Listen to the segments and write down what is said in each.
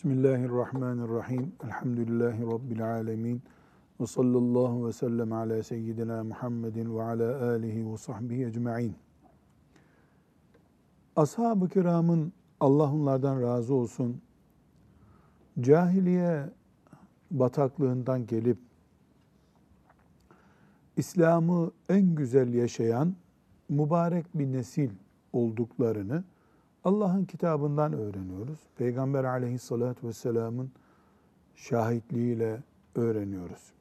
Bismillahirrahmanirrahim. Elhamdülillahi Rabbil alemin. Ve sallallahu ve sellem ala seyyidina Muhammedin ve ala alihi ve sahbihi ecma'in. Ashab-ı kiramın Allah onlardan razı olsun, cahiliye bataklığından gelip İslam'ı en güzel yaşayan mübarek bir nesil olduklarını Allah'ın kitabından öğreniyoruz. Peygamber aleyhissalatü vesselamın şahitliğiyle öğreniyoruz.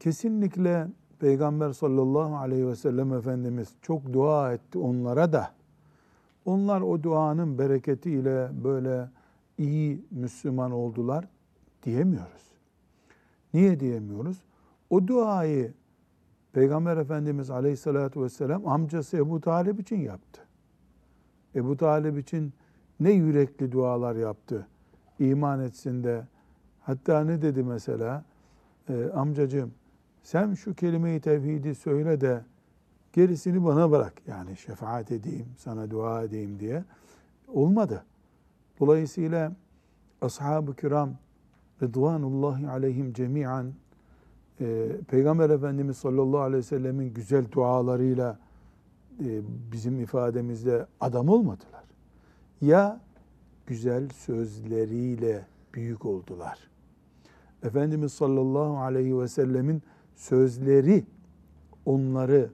Kesinlikle Peygamber sallallahu aleyhi ve sellem Efendimiz çok dua etti onlara da. Onlar o duanın bereketiyle böyle iyi Müslüman oldular diyemiyoruz. Niye diyemiyoruz? O duayı Peygamber Efendimiz aleyhissalatü vesselam amcası Ebu Talib için yaptı. Ebu Talib için ne yürekli dualar yaptı. İman etsin de. Hatta ne dedi mesela? E, amcacığım sen şu kelime-i tevhidi söyle de gerisini bana bırak. Yani şefaat edeyim, sana dua edeyim diye. Olmadı. Dolayısıyla ashab-ı kiram Rıdvanullahi aleyhim cemiyan e, Peygamber Efendimiz sallallahu aleyhi ve sellemin güzel dualarıyla bizim ifademizde adam olmadılar. Ya güzel sözleriyle büyük oldular. Efendimiz sallallahu aleyhi ve sellemin sözleri onları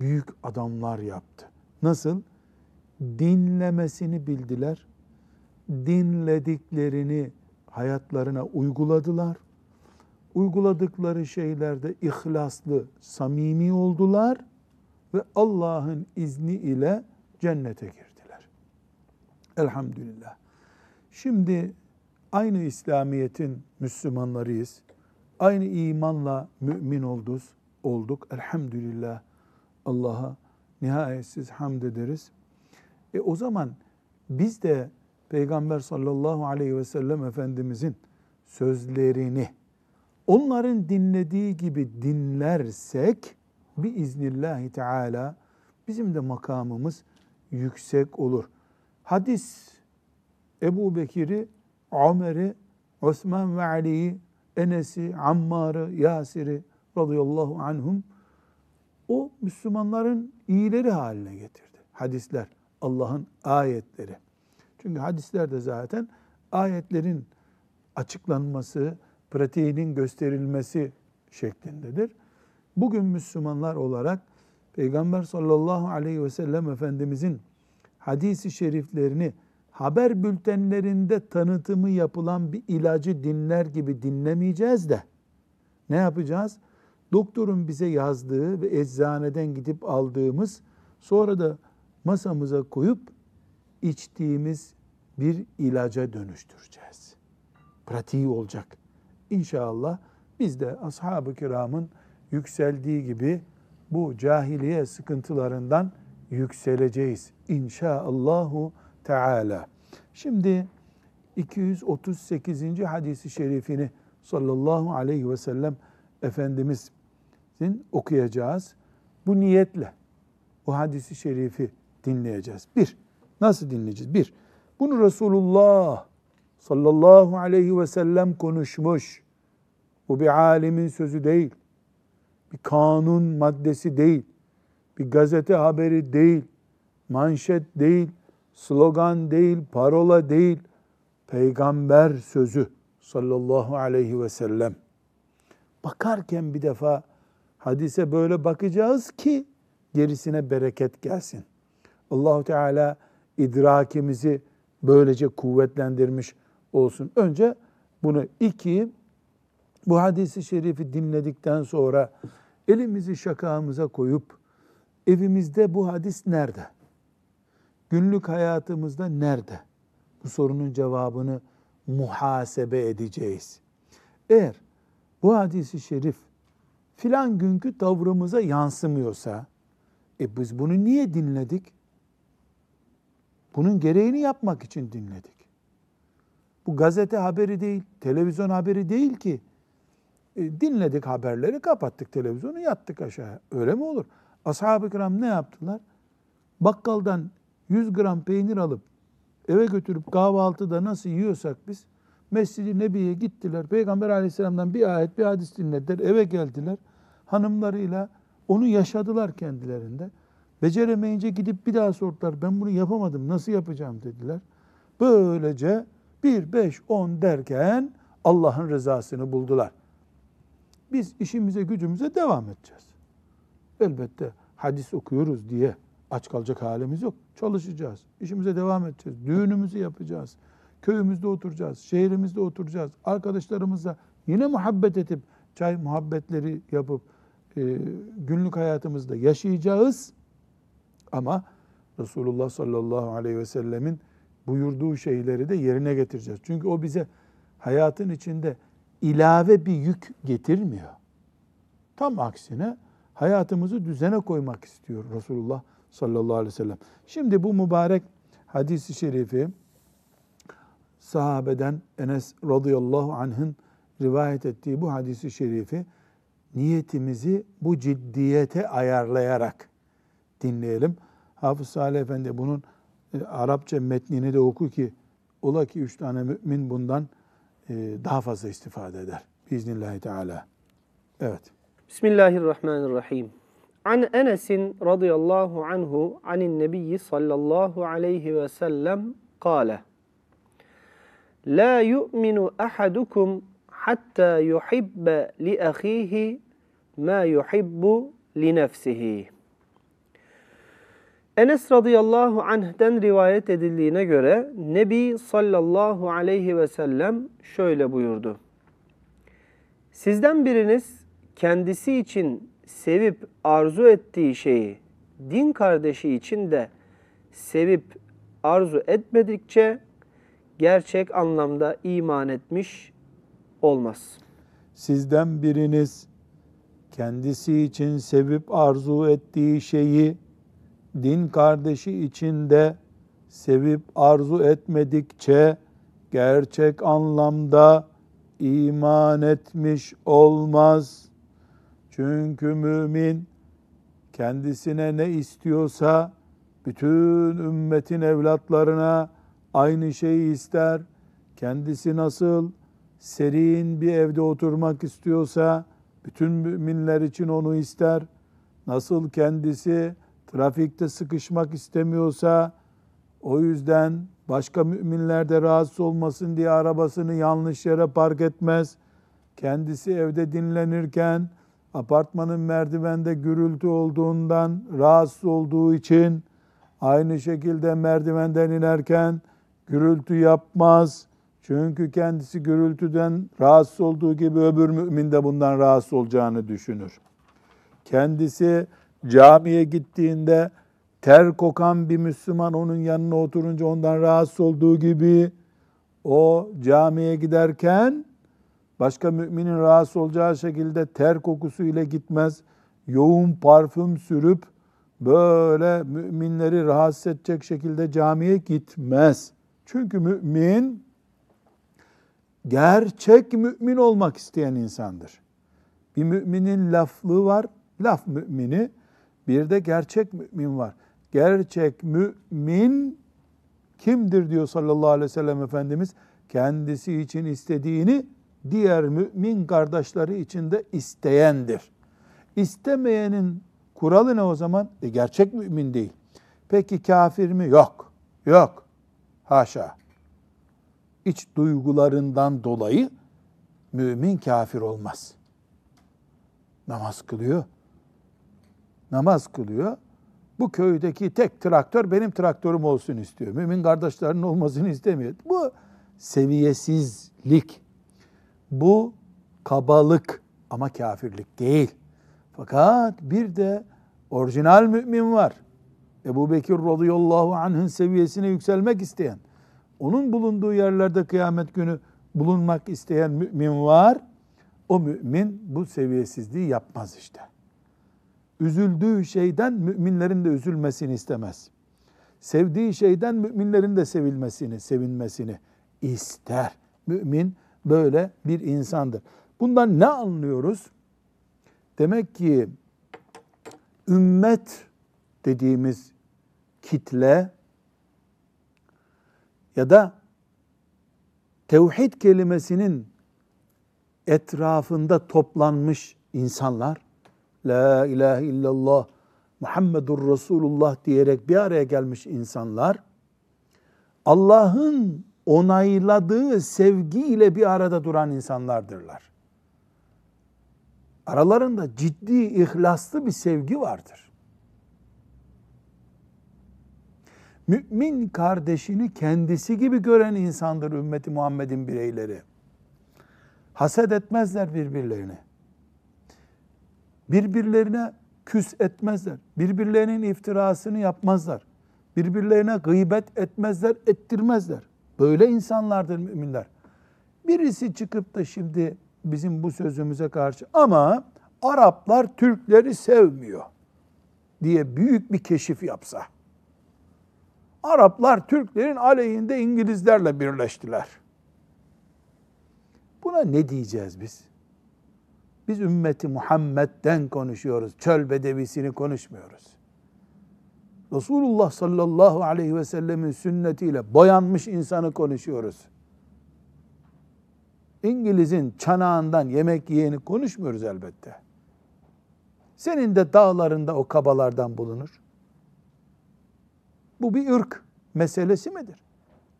büyük adamlar yaptı. Nasıl? Dinlemesini bildiler. Dinlediklerini hayatlarına uyguladılar. Uyguladıkları şeylerde ihlaslı, samimi oldular ve Allah'ın izni ile cennete girdiler. Elhamdülillah. Şimdi aynı İslamiyet'in Müslümanlarıyız. Aynı imanla mümin olduk. olduk. Elhamdülillah. Allah'a nihayetsiz hamd ederiz. E o zaman biz de Peygamber sallallahu aleyhi ve sellem Efendimizin sözlerini onların dinlediği gibi dinlersek biiznillahi teala bizim de makamımız yüksek olur. Hadis Ebu Bekir'i, Ömer'i, Osman ve Ali'yi, Enes'i, Ammar'ı, Yasir'i radıyallahu anhum o Müslümanların iyileri haline getirdi. Hadisler, Allah'ın ayetleri. Çünkü hadisler de zaten ayetlerin açıklanması, pratiğinin gösterilmesi şeklindedir. Bugün Müslümanlar olarak Peygamber sallallahu aleyhi ve sellem Efendimizin hadisi şeriflerini haber bültenlerinde tanıtımı yapılan bir ilacı dinler gibi dinlemeyeceğiz de ne yapacağız? Doktorun bize yazdığı ve eczaneden gidip aldığımız sonra da masamıza koyup içtiğimiz bir ilaca dönüştüreceğiz. Pratiği olacak. İnşallah biz de ashab-ı kiramın yükseldiği gibi bu cahiliye sıkıntılarından yükseleceğiz. İnşaallahu Teala. Şimdi 238. hadisi şerifini sallallahu aleyhi ve sellem Efendimizin okuyacağız. Bu niyetle bu hadisi şerifi dinleyeceğiz. Bir, nasıl dinleyeceğiz? Bir, bunu Resulullah sallallahu aleyhi ve sellem konuşmuş. Bu bir alimin sözü değil bir kanun maddesi değil, bir gazete haberi değil, manşet değil, slogan değil, parola değil, peygamber sözü sallallahu aleyhi ve sellem. Bakarken bir defa hadise böyle bakacağız ki gerisine bereket gelsin. Allahu Teala idrakimizi böylece kuvvetlendirmiş olsun. Önce bunu iki bu hadisi şerifi dinledikten sonra elimizi şakağımıza koyup evimizde bu hadis nerede? Günlük hayatımızda nerede? Bu sorunun cevabını muhasebe edeceğiz. Eğer bu hadisi şerif filan günkü tavrımıza yansımıyorsa, e biz bunu niye dinledik? Bunun gereğini yapmak için dinledik. Bu gazete haberi değil, televizyon haberi değil ki e, dinledik haberleri, kapattık televizyonu, yattık aşağı. Öyle mi olur? Ashab-ı kiram ne yaptılar? Bakkaldan 100 gram peynir alıp eve götürüp kahvaltıda nasıl yiyorsak biz Mescid-i Nebi'ye gittiler. Peygamber aleyhisselamdan bir ayet bir hadis dinlediler. Eve geldiler. Hanımlarıyla onu yaşadılar kendilerinde. Beceremeyince gidip bir daha sordular. Ben bunu yapamadım nasıl yapacağım dediler. Böylece bir, beş, on derken Allah'ın rızasını buldular. Biz işimize gücümüze devam edeceğiz. Elbette hadis okuyoruz diye aç kalacak halimiz yok. Çalışacağız. İşimize devam edeceğiz. Düğünümüzü yapacağız. Köyümüzde oturacağız. Şehrimizde oturacağız. Arkadaşlarımızla yine muhabbet edip çay muhabbetleri yapıp e, günlük hayatımızda yaşayacağız. Ama Resulullah sallallahu aleyhi ve sellemin buyurduğu şeyleri de yerine getireceğiz. Çünkü o bize hayatın içinde ilave bir yük getirmiyor. Tam aksine hayatımızı düzene koymak istiyor Resulullah sallallahu aleyhi ve sellem. Şimdi bu mübarek hadisi şerifi sahabeden Enes radıyallahu anh'ın rivayet ettiği bu hadisi şerifi niyetimizi bu ciddiyete ayarlayarak dinleyelim. Hafız Salih Efendi bunun e, Arapça metnini de oku ki ola ki üç tane mümin bundan daha fazla istifade eder. Biiznillahü Teala. Evet. Bismillahirrahmanirrahim. An Enes'in radıyallahu anhu anin nebiyyi sallallahu aleyhi ve sellem kâle. La yu'minu ahadukum hatta yuhibbe li ahihi ma yuhibbu li nefsihi. Enes radıyallahu anh'den rivayet edildiğine göre Nebi sallallahu aleyhi ve sellem şöyle buyurdu. Sizden biriniz kendisi için sevip arzu ettiği şeyi din kardeşi için de sevip arzu etmedikçe gerçek anlamda iman etmiş olmaz. Sizden biriniz kendisi için sevip arzu ettiği şeyi din kardeşi için de sevip arzu etmedikçe gerçek anlamda iman etmiş olmaz. Çünkü mümin kendisine ne istiyorsa bütün ümmetin evlatlarına aynı şeyi ister. Kendisi nasıl serin bir evde oturmak istiyorsa bütün müminler için onu ister. Nasıl kendisi trafikte sıkışmak istemiyorsa o yüzden başka müminler de rahatsız olmasın diye arabasını yanlış yere park etmez. Kendisi evde dinlenirken apartmanın merdivende gürültü olduğundan rahatsız olduğu için aynı şekilde merdivenden inerken gürültü yapmaz. Çünkü kendisi gürültüden rahatsız olduğu gibi öbür mümin de bundan rahatsız olacağını düşünür. Kendisi camiye gittiğinde ter kokan bir Müslüman onun yanına oturunca ondan rahatsız olduğu gibi o camiye giderken başka müminin rahatsız olacağı şekilde ter kokusu ile gitmez. Yoğun parfüm sürüp böyle müminleri rahatsız edecek şekilde camiye gitmez. Çünkü mümin gerçek mümin olmak isteyen insandır. Bir müminin laflığı var, laf mümini. Bir de gerçek mümin var. Gerçek mümin kimdir diyor sallallahu aleyhi ve sellem Efendimiz? Kendisi için istediğini diğer mümin kardeşleri için de isteyendir. İstemeyenin kuralı ne o zaman? E gerçek mümin değil. Peki kafir mi? Yok. Yok. Haşa. İç duygularından dolayı mümin kafir olmaz. Namaz kılıyor. Namaz kılıyor. Bu köydeki tek traktör benim traktörüm olsun istiyor. Mümin kardeşlerinin olmasını istemiyor. Bu seviyesizlik. Bu kabalık ama kafirlik değil. Fakat bir de orijinal mümin var. Ebu Bekir radıyallahu anh'ın seviyesine yükselmek isteyen, onun bulunduğu yerlerde kıyamet günü bulunmak isteyen mümin var. O mümin bu seviyesizliği yapmaz işte. Üzüldüğü şeyden müminlerin de üzülmesini istemez. Sevdiği şeyden müminlerin de sevilmesini, sevinmesini ister. Mümin böyle bir insandır. Bundan ne anlıyoruz? Demek ki ümmet dediğimiz kitle ya da tevhid kelimesinin etrafında toplanmış insanlar La ilahe illallah Muhammedur Resulullah diyerek bir araya gelmiş insanlar Allah'ın onayladığı sevgiyle bir arada duran insanlardırlar. Aralarında ciddi, ihlaslı bir sevgi vardır. Mümin kardeşini kendisi gibi gören insandır ümmeti Muhammed'in bireyleri. Haset etmezler birbirlerini. Birbirlerine küs etmezler. Birbirlerinin iftirasını yapmazlar. Birbirlerine gıybet etmezler, ettirmezler. Böyle insanlardır müminler. Birisi çıkıp da şimdi bizim bu sözümüze karşı ama Araplar Türkleri sevmiyor diye büyük bir keşif yapsa. Araplar Türklerin aleyhinde İngilizlerle birleştiler. Buna ne diyeceğiz biz? Biz ümmeti Muhammed'den konuşuyoruz. Çöl bedevisini konuşmuyoruz. Resulullah sallallahu aleyhi ve sellemin sünnetiyle boyanmış insanı konuşuyoruz. İngiliz'in çanağından yemek yiyeni konuşmuyoruz elbette. Senin de dağlarında o kabalardan bulunur. Bu bir ırk meselesi midir?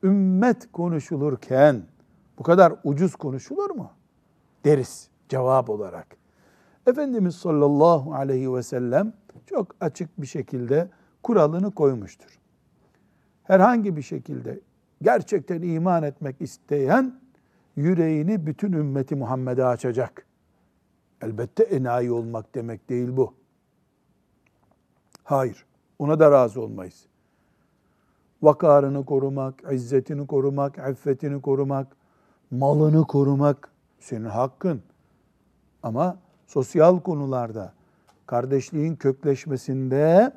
Ümmet konuşulurken bu kadar ucuz konuşulur mu? Deriz cevap olarak. Efendimiz sallallahu aleyhi ve sellem çok açık bir şekilde kuralını koymuştur. Herhangi bir şekilde gerçekten iman etmek isteyen yüreğini bütün ümmeti Muhammed'e açacak. Elbette enayi olmak demek değil bu. Hayır, ona da razı olmayız. Vakarını korumak, izzetini korumak, iffetini korumak, malını korumak senin hakkın. Ama sosyal konularda, kardeşliğin kökleşmesinde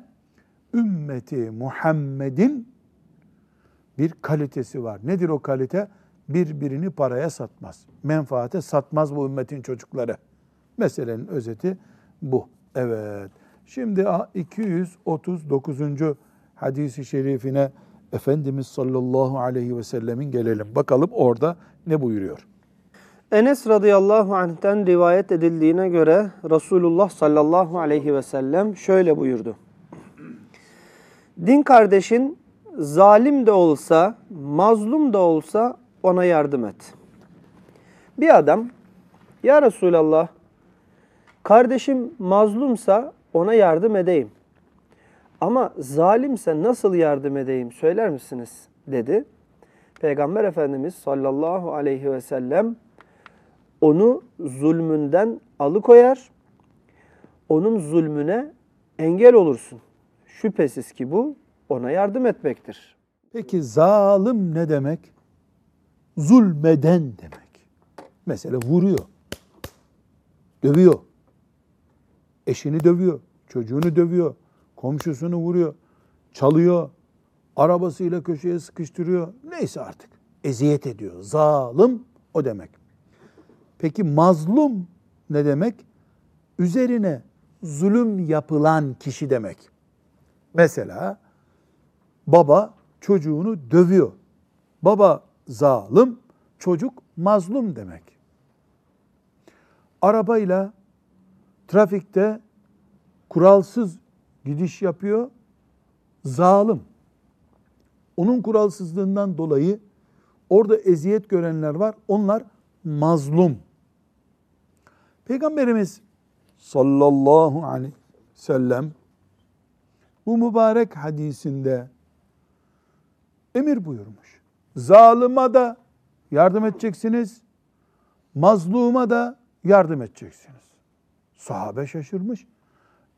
ümmeti Muhammed'in bir kalitesi var. Nedir o kalite? Birbirini paraya satmaz. Menfaate satmaz bu ümmetin çocukları. Meselenin özeti bu. Evet. Şimdi 239. hadisi şerifine Efendimiz sallallahu aleyhi ve sellemin gelelim. Bakalım orada ne buyuruyor? Enes radıyallahu anh'ten rivayet edildiğine göre Resulullah sallallahu aleyhi ve sellem şöyle buyurdu. Din kardeşin zalim de olsa, mazlum da olsa ona yardım et. Bir adam, ya Resulallah, kardeşim mazlumsa ona yardım edeyim. Ama zalimse nasıl yardım edeyim söyler misiniz? dedi. Peygamber Efendimiz sallallahu aleyhi ve sellem onu zulmünden alıkoyar, onun zulmüne engel olursun. Şüphesiz ki bu ona yardım etmektir. Peki zalim ne demek? Zulmeden demek. Mesela vuruyor, dövüyor, eşini dövüyor, çocuğunu dövüyor, komşusunu vuruyor, çalıyor, arabasıyla köşeye sıkıştırıyor. Neyse artık. Eziyet ediyor. Zalim o demek. Peki mazlum ne demek? Üzerine zulüm yapılan kişi demek. Mesela baba çocuğunu dövüyor. Baba zalim, çocuk mazlum demek. Arabayla trafikte kuralsız gidiş yapıyor, zalim. Onun kuralsızlığından dolayı orada eziyet görenler var. Onlar mazlum. Peygamberimiz sallallahu aleyhi ve sellem bu mübarek hadisinde emir buyurmuş. Zalıma da yardım edeceksiniz, mazluma da yardım edeceksiniz. Sahabe şaşırmış.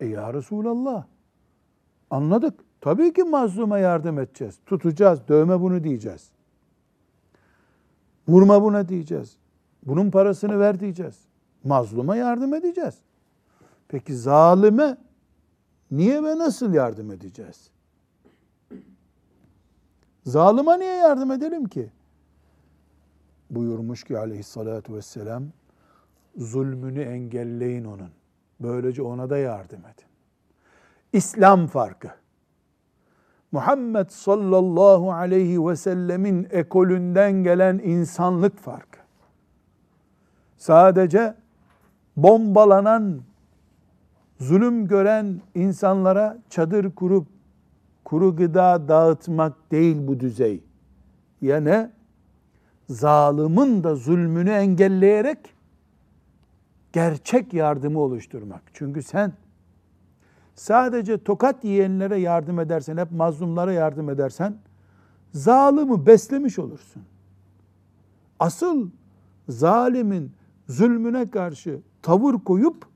E ya Resulallah anladık. Tabii ki mazluma yardım edeceğiz. Tutacağız, dövme bunu diyeceğiz. Vurma buna diyeceğiz. Bunun parasını ver diyeceğiz. Mazluma yardım edeceğiz. Peki zalime niye ve nasıl yardım edeceğiz? Zalıma niye yardım edelim ki? Buyurmuş ki aleyhissalatu vesselam, zulmünü engelleyin onun. Böylece ona da yardım edin. İslam farkı. Muhammed sallallahu aleyhi ve sellemin ekolünden gelen insanlık farkı. Sadece bombalanan, zulüm gören insanlara çadır kurup kuru gıda dağıtmak değil bu düzey. Ya ne? Zalimin da zulmünü engelleyerek gerçek yardımı oluşturmak. Çünkü sen sadece tokat yiyenlere yardım edersen, hep mazlumlara yardım edersen, zalimi beslemiş olursun. Asıl zalimin zulmüne karşı tavır koyup,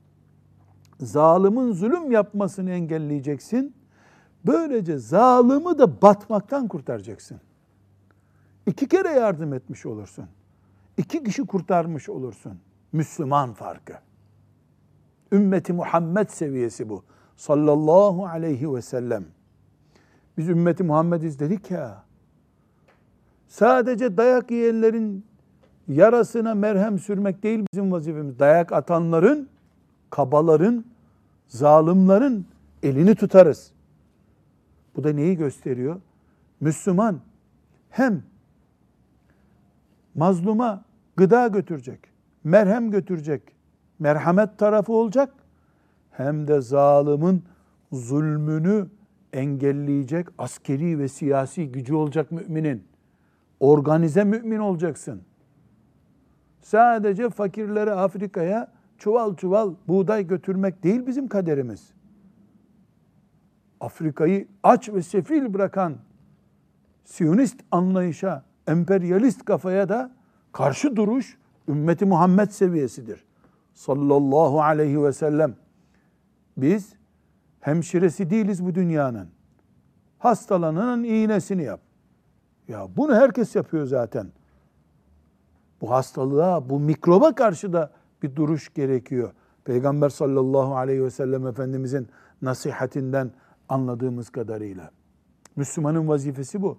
zalimin zulüm yapmasını engelleyeceksin. Böylece zalimi de batmaktan kurtaracaksın. İki kere yardım etmiş olursun. İki kişi kurtarmış olursun. Müslüman farkı. Ümmeti Muhammed seviyesi bu sallallahu aleyhi ve sellem. Biz ümmeti Muhammediz dedik ya. Sadece dayak yiyenlerin yarasına merhem sürmek değil bizim vazifemiz. Dayak atanların, kabaların, zalimlerin elini tutarız. Bu da neyi gösteriyor? Müslüman hem mazluma gıda götürecek, merhem götürecek, merhamet tarafı olacak hem de zalimin zulmünü engelleyecek askeri ve siyasi gücü olacak müminin. Organize mümin olacaksın. Sadece fakirlere Afrika'ya çuval çuval buğday götürmek değil bizim kaderimiz. Afrika'yı aç ve sefil bırakan Siyonist anlayışa, emperyalist kafaya da karşı duruş ümmeti Muhammed seviyesidir. Sallallahu aleyhi ve sellem. Biz hemşiresi değiliz bu dünyanın. Hastalananın iğnesini yap. Ya bunu herkes yapıyor zaten. Bu hastalığa, bu mikroba karşı da bir duruş gerekiyor. Peygamber sallallahu aleyhi ve sellem Efendimizin nasihatinden anladığımız kadarıyla. Müslümanın vazifesi bu.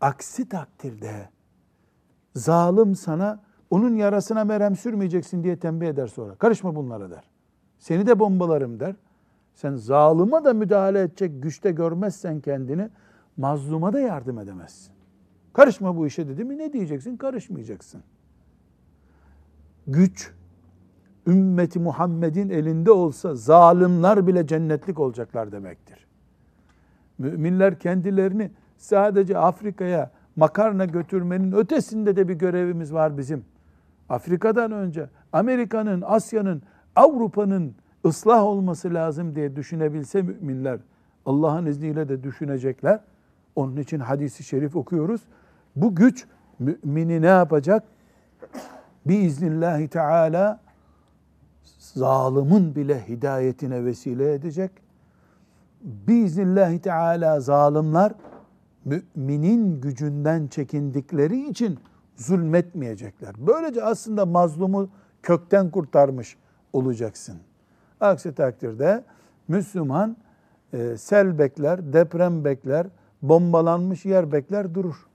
Aksi takdirde zalim sana onun yarasına merhem sürmeyeceksin diye tembih eder sonra. Karışma bunlara der. Seni de bombalarım der. Sen zalıma da müdahale edecek güçte görmezsen kendini mazluma da yardım edemezsin. Karışma bu işe dedi mi ne diyeceksin? Karışmayacaksın. Güç ümmeti Muhammed'in elinde olsa zalimler bile cennetlik olacaklar demektir. Müminler kendilerini sadece Afrika'ya makarna götürmenin ötesinde de bir görevimiz var bizim. Afrika'dan önce Amerika'nın, Asya'nın, Avrupa'nın ıslah olması lazım diye düşünebilse müminler Allah'ın izniyle de düşünecekler. Onun için hadisi şerif okuyoruz. Bu güç mümini ne yapacak? Biiznillahü teala zalimin bile hidayetine vesile edecek. Biiznillahü teala zalimler müminin gücünden çekindikleri için zulmetmeyecekler. Böylece aslında mazlumu kökten kurtarmış olacaksın. Aksi takdirde Müslüman e, sel bekler, deprem bekler, bombalanmış yer bekler durur.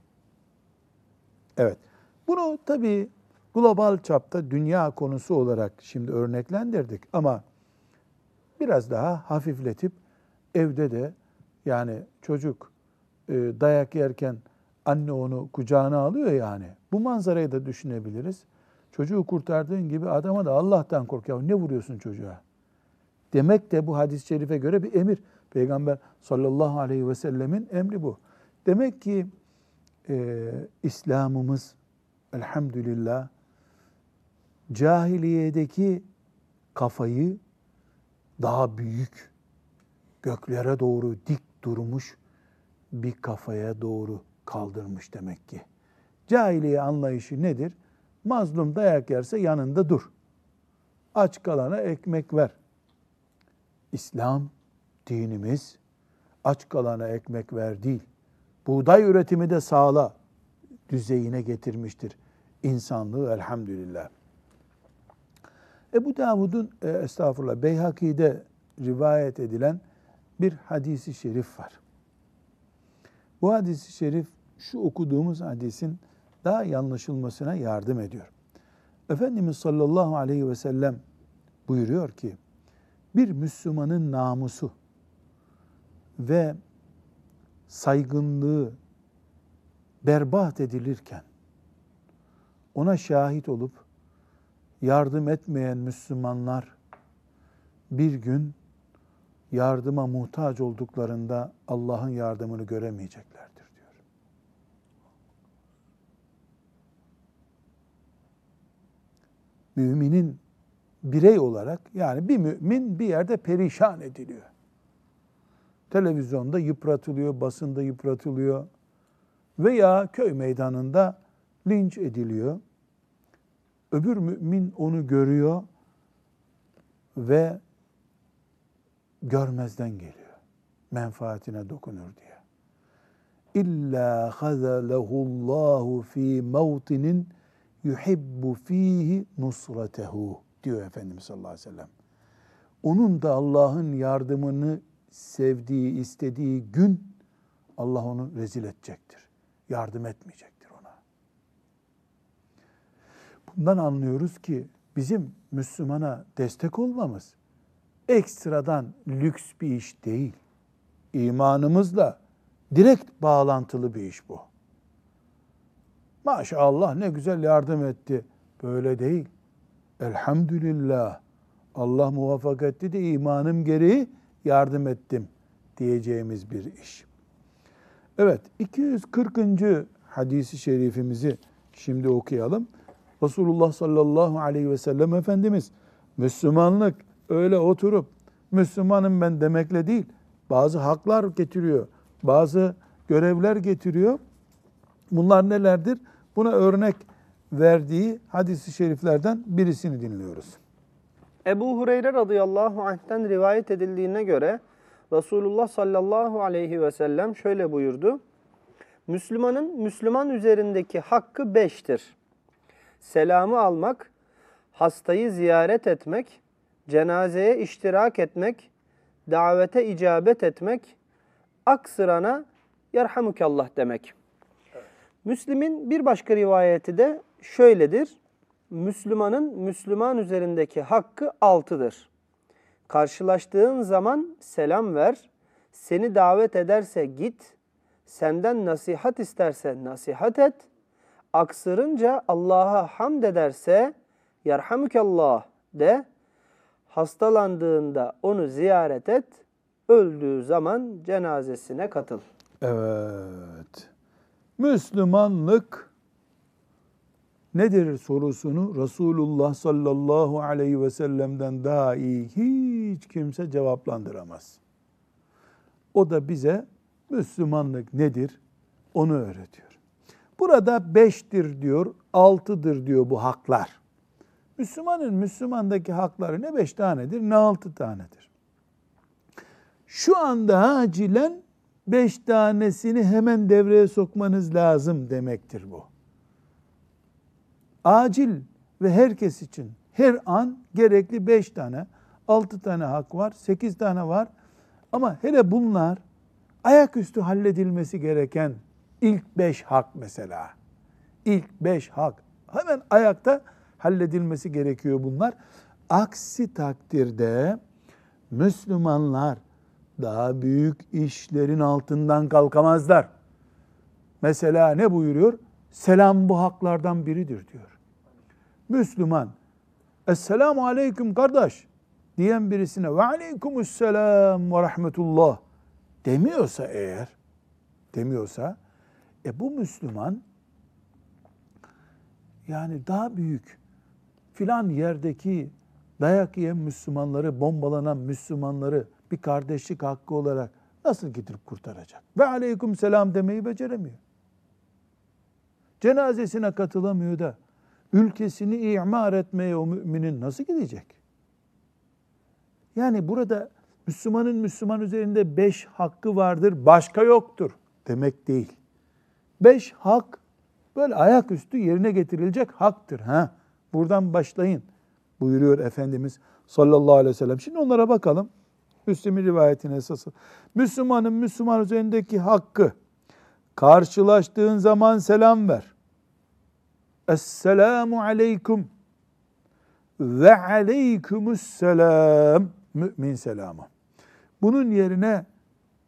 Evet. Bunu tabii global çapta dünya konusu olarak şimdi örneklendirdik ama biraz daha hafifletip evde de yani çocuk e, dayak yerken anne onu kucağına alıyor yani. Bu manzarayı da düşünebiliriz. Çocuğu kurtardığın gibi adama da Allah'tan kork ya ne vuruyorsun çocuğa? Demek de bu hadis-i şerife göre bir emir. Peygamber sallallahu aleyhi ve sellemin emri bu. Demek ki e, İslam'ımız elhamdülillah cahiliyedeki kafayı daha büyük, göklere doğru dik durmuş bir kafaya doğru kaldırmış demek ki. Cahiliye anlayışı nedir? Mazlum dayak yerse yanında dur. Aç kalana ekmek ver. İslam dinimiz aç kalana ekmek ver değil. Buğday üretimi de sağla düzeyine getirmiştir insanlığı elhamdülillah. Ebu Davud'un e, estağfurullah Beyhaki'de rivayet edilen bir hadisi şerif var. Bu hadisi şerif şu okuduğumuz hadisin daha yanlışılmasına yardım ediyor. Efendimiz sallallahu aleyhi ve sellem buyuruyor ki bir Müslümanın namusu ve saygınlığı berbat edilirken ona şahit olup yardım etmeyen Müslümanlar bir gün yardıma muhtaç olduklarında Allah'ın yardımını göremeyeceklerdir diyor. Müminin birey olarak yani bir mümin bir yerde perişan ediliyor. Televizyonda yıpratılıyor, basında yıpratılıyor veya köy meydanında linç ediliyor. Öbür mümin onu görüyor ve görmezden geliyor. Menfaatine dokunur diye. İlla hazalehullahu fi mevtinin yuhibbu fihi nusratehu diyor Efendimiz sallallahu aleyhi ve sellem. Onun da Allah'ın yardımını sevdiği, istediği gün Allah onu rezil edecektir. Yardım etmeyecektir ona. Bundan anlıyoruz ki bizim Müslümana destek olmamız ekstradan lüks bir iş değil. İmanımızla direkt bağlantılı bir iş bu. Maşallah ne güzel yardım etti. Böyle değil. Elhamdülillah. Allah muvaffak etti de imanım gereği yardım ettim diyeceğimiz bir iş. Evet 240. hadisi şerifimizi şimdi okuyalım. Resulullah sallallahu aleyhi ve sellem Efendimiz Müslümanlık öyle oturup Müslümanım ben demekle değil bazı haklar getiriyor, bazı görevler getiriyor. Bunlar nelerdir? Buna örnek verdiği hadisi şeriflerden birisini dinliyoruz. Ebu Hureyre radıyallahu anh'ten rivayet edildiğine göre Resulullah sallallahu aleyhi ve sellem şöyle buyurdu. Müslümanın Müslüman üzerindeki hakkı beştir. Selamı almak, hastayı ziyaret etmek, cenazeye iştirak etmek, davete icabet etmek, aksırana yerhamukallah demek. Müslim'in bir başka rivayeti de şöyledir. Müslümanın Müslüman üzerindeki hakkı altıdır. Karşılaştığın zaman selam ver, seni davet ederse git, senden nasihat isterse nasihat et, aksırınca Allah'a hamd ederse yerhamukallah de, hastalandığında onu ziyaret et, öldüğü zaman cenazesine katıl. Evet. Müslümanlık nedir sorusunu Resulullah sallallahu aleyhi ve sellem'den daha iyi hiç kimse cevaplandıramaz. O da bize Müslümanlık nedir onu öğretiyor. Burada beştir diyor, altıdır diyor bu haklar. Müslümanın Müslümandaki hakları ne beş tanedir ne altı tanedir. Şu anda acilen beş tanesini hemen devreye sokmanız lazım demektir bu. Acil ve herkes için her an gerekli beş tane, altı tane hak var, sekiz tane var. Ama hele bunlar ayaküstü halledilmesi gereken ilk beş hak mesela. İlk beş hak. Hemen ayakta halledilmesi gerekiyor bunlar. Aksi takdirde Müslümanlar daha büyük işlerin altından kalkamazlar. Mesela ne buyuruyor? Selam bu haklardan biridir diyor. Müslüman, Esselamu Aleyküm kardeş diyen birisine ve aleykümüsselam ve rahmetullah demiyorsa eğer, demiyorsa, e bu Müslüman yani daha büyük filan yerdeki dayak yiyen Müslümanları, bombalanan Müslümanları bir kardeşlik hakkı olarak nasıl getirip kurtaracak? Ve aleyküm selam demeyi beceremiyor. Cenazesine katılamıyor da ülkesini imar etmeye o müminin nasıl gidecek? Yani burada Müslümanın Müslüman üzerinde beş hakkı vardır, başka yoktur demek değil. Beş hak böyle ayaküstü yerine getirilecek haktır. Ha? Buradan başlayın buyuruyor Efendimiz sallallahu aleyhi ve sellem. Şimdi onlara bakalım. Müslim'in rivayetine esası. Müslümanın Müslüman üzerindeki hakkı karşılaştığın zaman selam ver. Esselamu aleyküm ve aleykümüsselam mümin selamı. Bunun yerine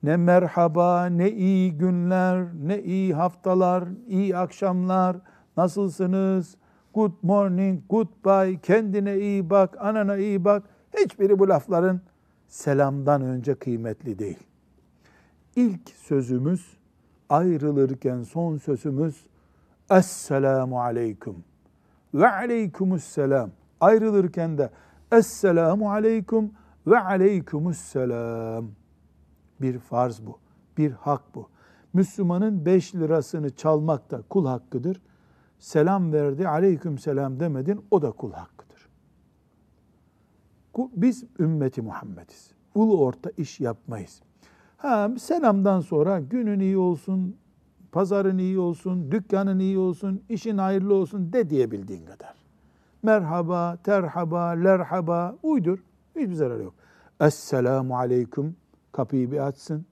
ne merhaba, ne iyi günler, ne iyi haftalar, iyi akşamlar, nasılsınız, good morning, goodbye, kendine iyi bak, anana iyi bak. Hiçbiri bu lafların selamdan önce kıymetli değil. İlk sözümüz, ayrılırken son sözümüz, Esselamu aleyküm ve aleykümüsselam. Ayrılırken de Esselamu aleyküm ve aleykümüsselam. Bir farz bu, bir hak bu. Müslümanın beş lirasını çalmak da kul hakkıdır. Selam verdi, aleyküm selam demedin, o da kul hakkıdır. Biz ümmeti Muhammediz. Ulu orta iş yapmayız. Ha, selamdan sonra günün iyi olsun, pazarın iyi olsun, dükkanın iyi olsun, işin hayırlı olsun de diyebildiğin kadar. Merhaba, terhaba, lerhaba uydur. Hiçbir zararı yok. Esselamu aleyküm kapıyı bir açsın.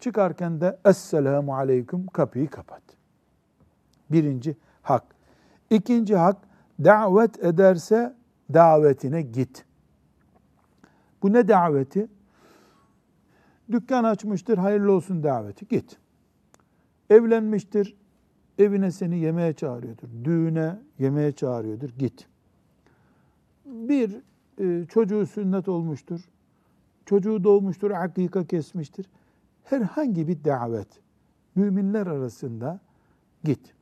Çıkarken de Esselamu aleyküm kapıyı kapat. Birinci hak. İkinci hak davet ederse davetine git. Bu ne daveti? Dükkan açmıştır, hayırlı olsun daveti. Git. Evlenmiştir, evine seni yemeğe çağırıyordur. Düğüne yemeğe çağırıyordur. Git. Bir e, çocuğu sünnet olmuştur. Çocuğu doğmuştur, hakika kesmiştir. Herhangi bir davet müminler arasında git.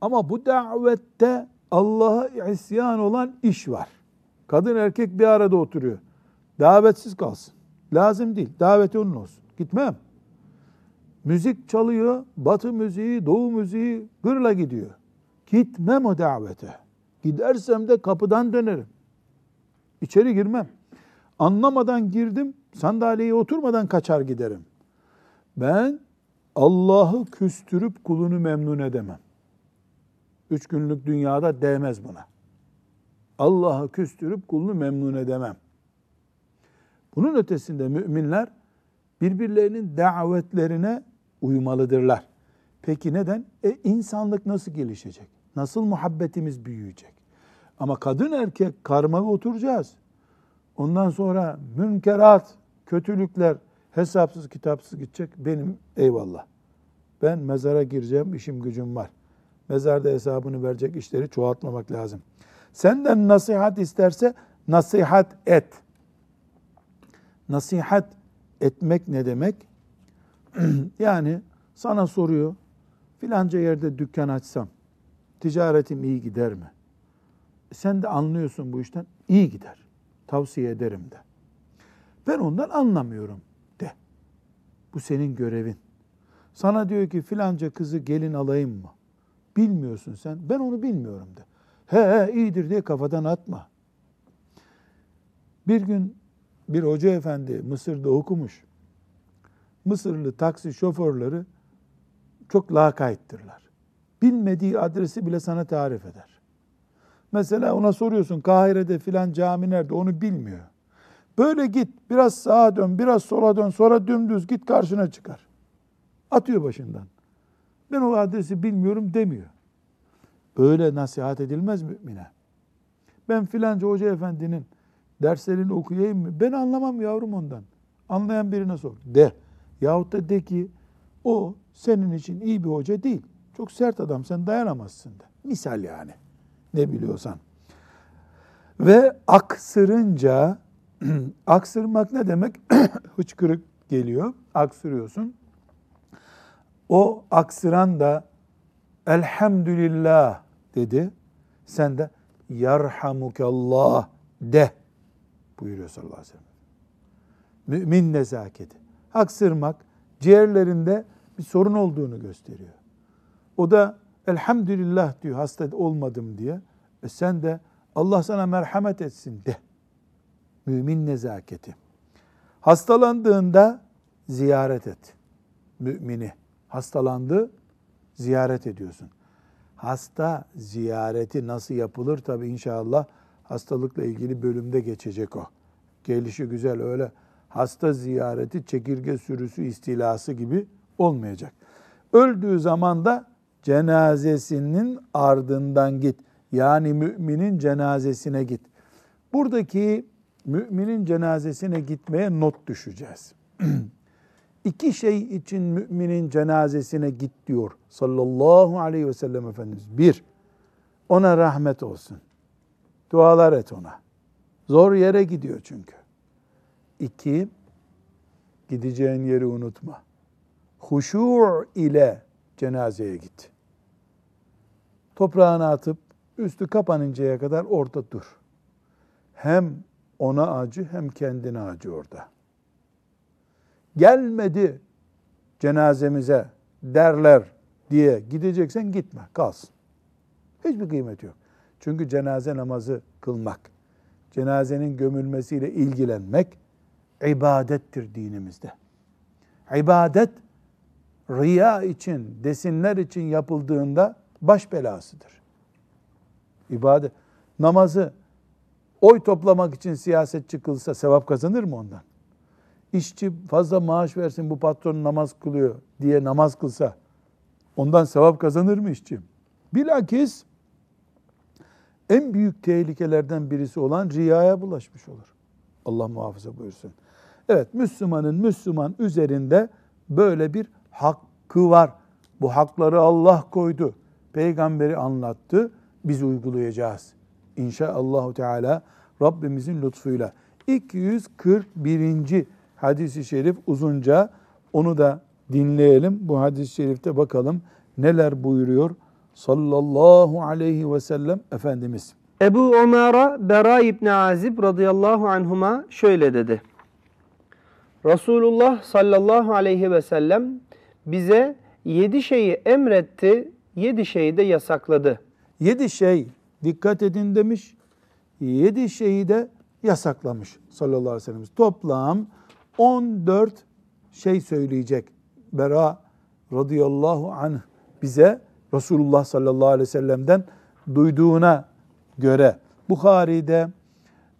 Ama bu davette Allah'a isyan olan iş var. Kadın erkek bir arada oturuyor. Davetsiz kalsın. Lazım değil. Daveti onun olsun. Gitmem. Müzik çalıyor. Batı müziği, doğu müziği gırla gidiyor. Gitmem o davete. Gidersem de kapıdan dönerim. İçeri girmem. Anlamadan girdim, sandalyeye oturmadan kaçar giderim. Ben Allah'ı küstürüp kulunu memnun edemem. Üç günlük dünyada değmez buna. Allah'ı küstürüp kulunu memnun edemem. Bunun ötesinde müminler birbirlerinin davetlerine uymalıdırlar. Peki neden? E insanlık nasıl gelişecek? Nasıl muhabbetimiz büyüyecek? Ama kadın erkek karma oturacağız. Ondan sonra münkerat, kötülükler hesapsız kitapsız gidecek. Benim eyvallah. Ben mezara gireceğim, işim gücüm var. Mezarda hesabını verecek işleri çoğaltmamak lazım. Senden nasihat isterse nasihat et. Nasihat etmek ne demek? yani sana soruyor, filanca yerde dükkan açsam ticaretim iyi gider mi? Sen de anlıyorsun bu işten, iyi gider. Tavsiye ederim de. Ben ondan anlamıyorum de. Bu senin görevin. Sana diyor ki filanca kızı gelin alayım mı? Bilmiyorsun sen. Ben onu bilmiyorum de. He he iyidir diye kafadan atma. Bir gün bir hoca efendi Mısır'da okumuş. Mısırlı taksi şoförleri çok lakayttırlar. Bilmediği adresi bile sana tarif eder. Mesela ona soruyorsun Kahire'de filan cami nerede onu bilmiyor. Böyle git biraz sağa dön biraz sola dön sonra dümdüz git karşına çıkar. Atıyor başından. Ben o adresi bilmiyorum demiyor. Böyle nasihat edilmez mümine. Ben filanca hoca efendinin derslerini okuyayım mı? Ben anlamam yavrum ondan. Anlayan birine sor. De. Yahut da de ki o senin için iyi bir hoca değil. Çok sert adam sen dayanamazsın de. Misal yani. Ne biliyorsan. Ve aksırınca aksırmak ne demek? Hıçkırık geliyor. Aksırıyorsun. O aksıran da elhamdülillah dedi. Sen de yarhamukallah de buyuruyor sallallahu aleyhi ve sellem. Mümin nezaketi. Aksırmak ciğerlerinde bir sorun olduğunu gösteriyor. O da elhamdülillah diyor hasta olmadım diye. E sen de Allah sana merhamet etsin de. Mümin nezaketi. Hastalandığında ziyaret et. Mümini. Hastalandı, ziyaret ediyorsun. Hasta ziyareti nasıl yapılır? Tabi inşallah hastalıkla ilgili bölümde geçecek o. Gelişi güzel öyle hasta ziyareti çekirge sürüsü istilası gibi olmayacak. Öldüğü zaman da cenazesinin ardından git. Yani müminin cenazesine git. Buradaki müminin cenazesine gitmeye not düşeceğiz. İki şey için müminin cenazesine git diyor sallallahu aleyhi ve sellem Efendimiz. Bir, ona rahmet olsun. Dualar et ona. Zor yere gidiyor çünkü. İki, gideceğin yeri unutma. Huşu' ile cenazeye git. Toprağını atıp üstü kapanıncaya kadar orada dur. Hem ona acı hem kendine acı orada. Gelmedi cenazemize derler diye gideceksen gitme, kalsın. Hiçbir kıymeti yok. Çünkü cenaze namazı kılmak, cenazenin gömülmesiyle ilgilenmek ibadettir dinimizde. İbadet riya için, desinler için yapıldığında baş belasıdır. İbadet namazı oy toplamak için siyaset çıkılsa sevap kazanır mı ondan? İşçi fazla maaş versin bu patron namaz kılıyor diye namaz kılsa ondan sevap kazanır mı işçi? Bilakis en büyük tehlikelerden birisi olan riyaya bulaşmış olur. Allah muhafaza buyursun. Evet Müslümanın Müslüman üzerinde böyle bir hakkı var. Bu hakları Allah koydu. Peygamberi anlattı. Biz uygulayacağız. İnşaallahu Teala Rabbimizin lütfuyla. 241. hadisi şerif uzunca onu da dinleyelim. Bu hadis-i şerifte bakalım neler buyuruyor sallallahu aleyhi ve sellem Efendimiz. Ebu Ömer'a Bera İbni Azib radıyallahu anhuma şöyle dedi. Resulullah sallallahu aleyhi ve sellem bize yedi şeyi emretti, yedi şeyi de yasakladı. Yedi şey dikkat edin demiş, yedi şeyi de yasaklamış sallallahu aleyhi ve sellem. Toplam 14 şey söyleyecek. Bera radıyallahu anh bize Resulullah sallallahu aleyhi ve sellem'den duyduğuna göre Bukhari'de,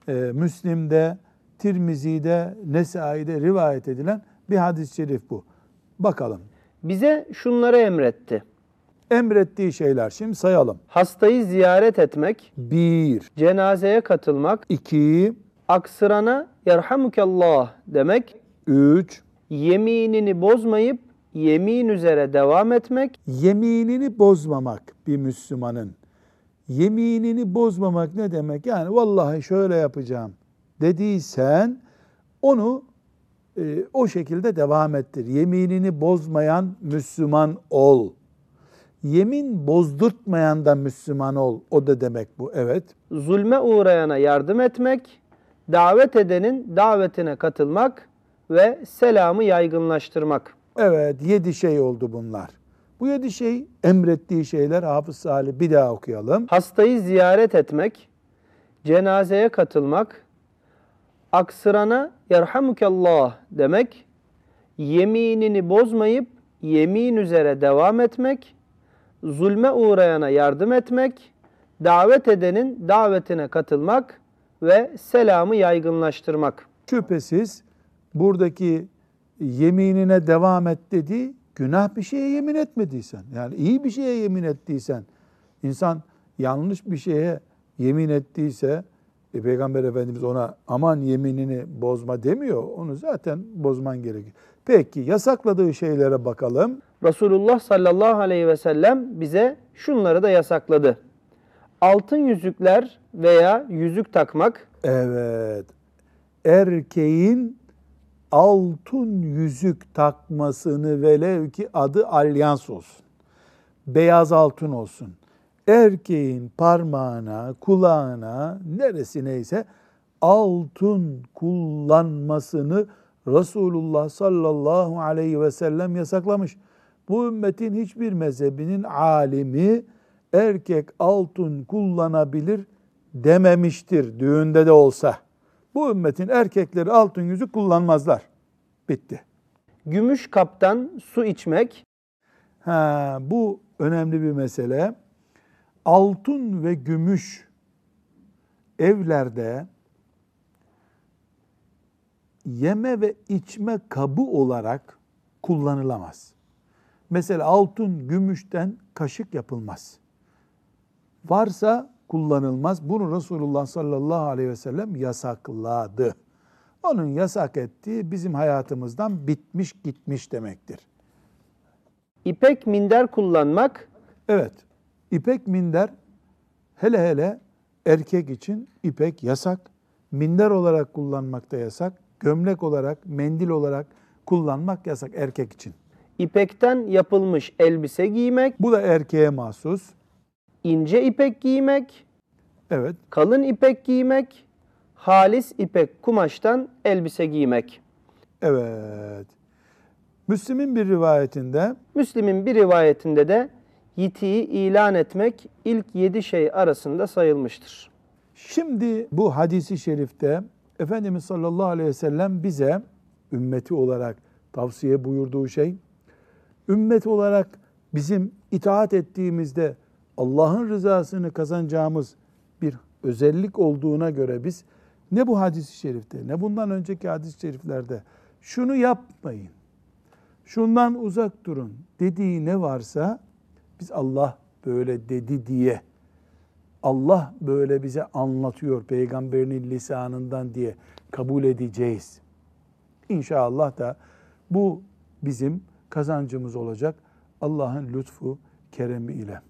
e, Müslim'de, Tirmizi'de, Nesai'de rivayet edilen bir hadis-i şerif bu. Bakalım. Bize şunları emretti. Emrettiği şeyler şimdi sayalım. Hastayı ziyaret etmek, Bir, cenazeye katılmak, iki, aksırana yerhamukallah demek, üç, yeminini bozmayıp yemin üzere devam etmek, yeminini bozmamak bir Müslümanın. Yeminini bozmamak ne demek? Yani vallahi şöyle yapacağım dediysen onu e, o şekilde devam ettir. Yeminini bozmayan Müslüman ol. Yemin bozdurtmayan da Müslüman ol. O da demek bu. Evet. zulme uğrayana yardım etmek, davet edenin davetine katılmak ve selamı yaygınlaştırmak. Evet. Yedi şey oldu bunlar. Bu yedi şey emrettiği şeyler Hafız Salih bir daha okuyalım. Hastayı ziyaret etmek, cenazeye katılmak, aksırana yerhamukallah demek, yeminini bozmayıp yemin üzere devam etmek, zulme uğrayana yardım etmek, davet edenin davetine katılmak ve selamı yaygınlaştırmak. Şüphesiz buradaki yeminine devam et dediği günah bir şeye yemin etmediysen, yani iyi bir şeye yemin ettiysen, insan yanlış bir şeye yemin ettiyse, e, Peygamber Efendimiz ona aman yeminini bozma demiyor. Onu zaten bozman gerekir. Peki yasakladığı şeylere bakalım. Resulullah sallallahu aleyhi ve sellem bize şunları da yasakladı. Altın yüzükler veya yüzük takmak, Evet. Erkeğin altın yüzük takmasını velev ki adı alyans olsun. Beyaz altın olsun. Erkeğin parmağına, kulağına, neresi neyse altın kullanmasını Resulullah sallallahu aleyhi ve sellem yasaklamış. Bu ümmetin hiçbir mezhebinin alimi erkek altın kullanabilir dememiştir düğünde de olsa. Bu ümmetin erkekleri altın yüzük kullanmazlar. Bitti. gümüş kaptan su içmek, Ha, bu önemli bir mesele. Altın ve gümüş evlerde yeme ve içme kabı olarak kullanılamaz. Mesela altın, gümüşten kaşık yapılmaz. Varsa kullanılmaz. Bunu Resulullah sallallahu aleyhi ve sellem yasakladı. Onun yasak ettiği bizim hayatımızdan bitmiş gitmiş demektir. İpek minder kullanmak Evet, ipek minder hele hele erkek için ipek yasak. Minder olarak kullanmak da yasak. Gömlek olarak, mendil olarak kullanmak yasak erkek için. ipekten yapılmış elbise giymek, Bu da erkeğe mahsus. İnce ipek giymek, Evet, kalın ipek giymek, halis ipek kumaştan elbise giymek. evet. Müslim'in bir rivayetinde Müslim'in bir rivayetinde de yitiği ilan etmek ilk yedi şey arasında sayılmıştır. Şimdi bu hadisi şerifte Efendimiz sallallahu aleyhi ve sellem bize ümmeti olarak tavsiye buyurduğu şey, ümmet olarak bizim itaat ettiğimizde Allah'ın rızasını kazanacağımız bir özellik olduğuna göre biz ne bu hadis-i şerifte ne bundan önceki hadis-i şeriflerde şunu yapmayın, şundan uzak durun dediği ne varsa biz Allah böyle dedi diye Allah böyle bize anlatıyor peygamberinin lisanından diye kabul edeceğiz. İnşallah da bu bizim kazancımız olacak Allah'ın lütfu, keremi ile.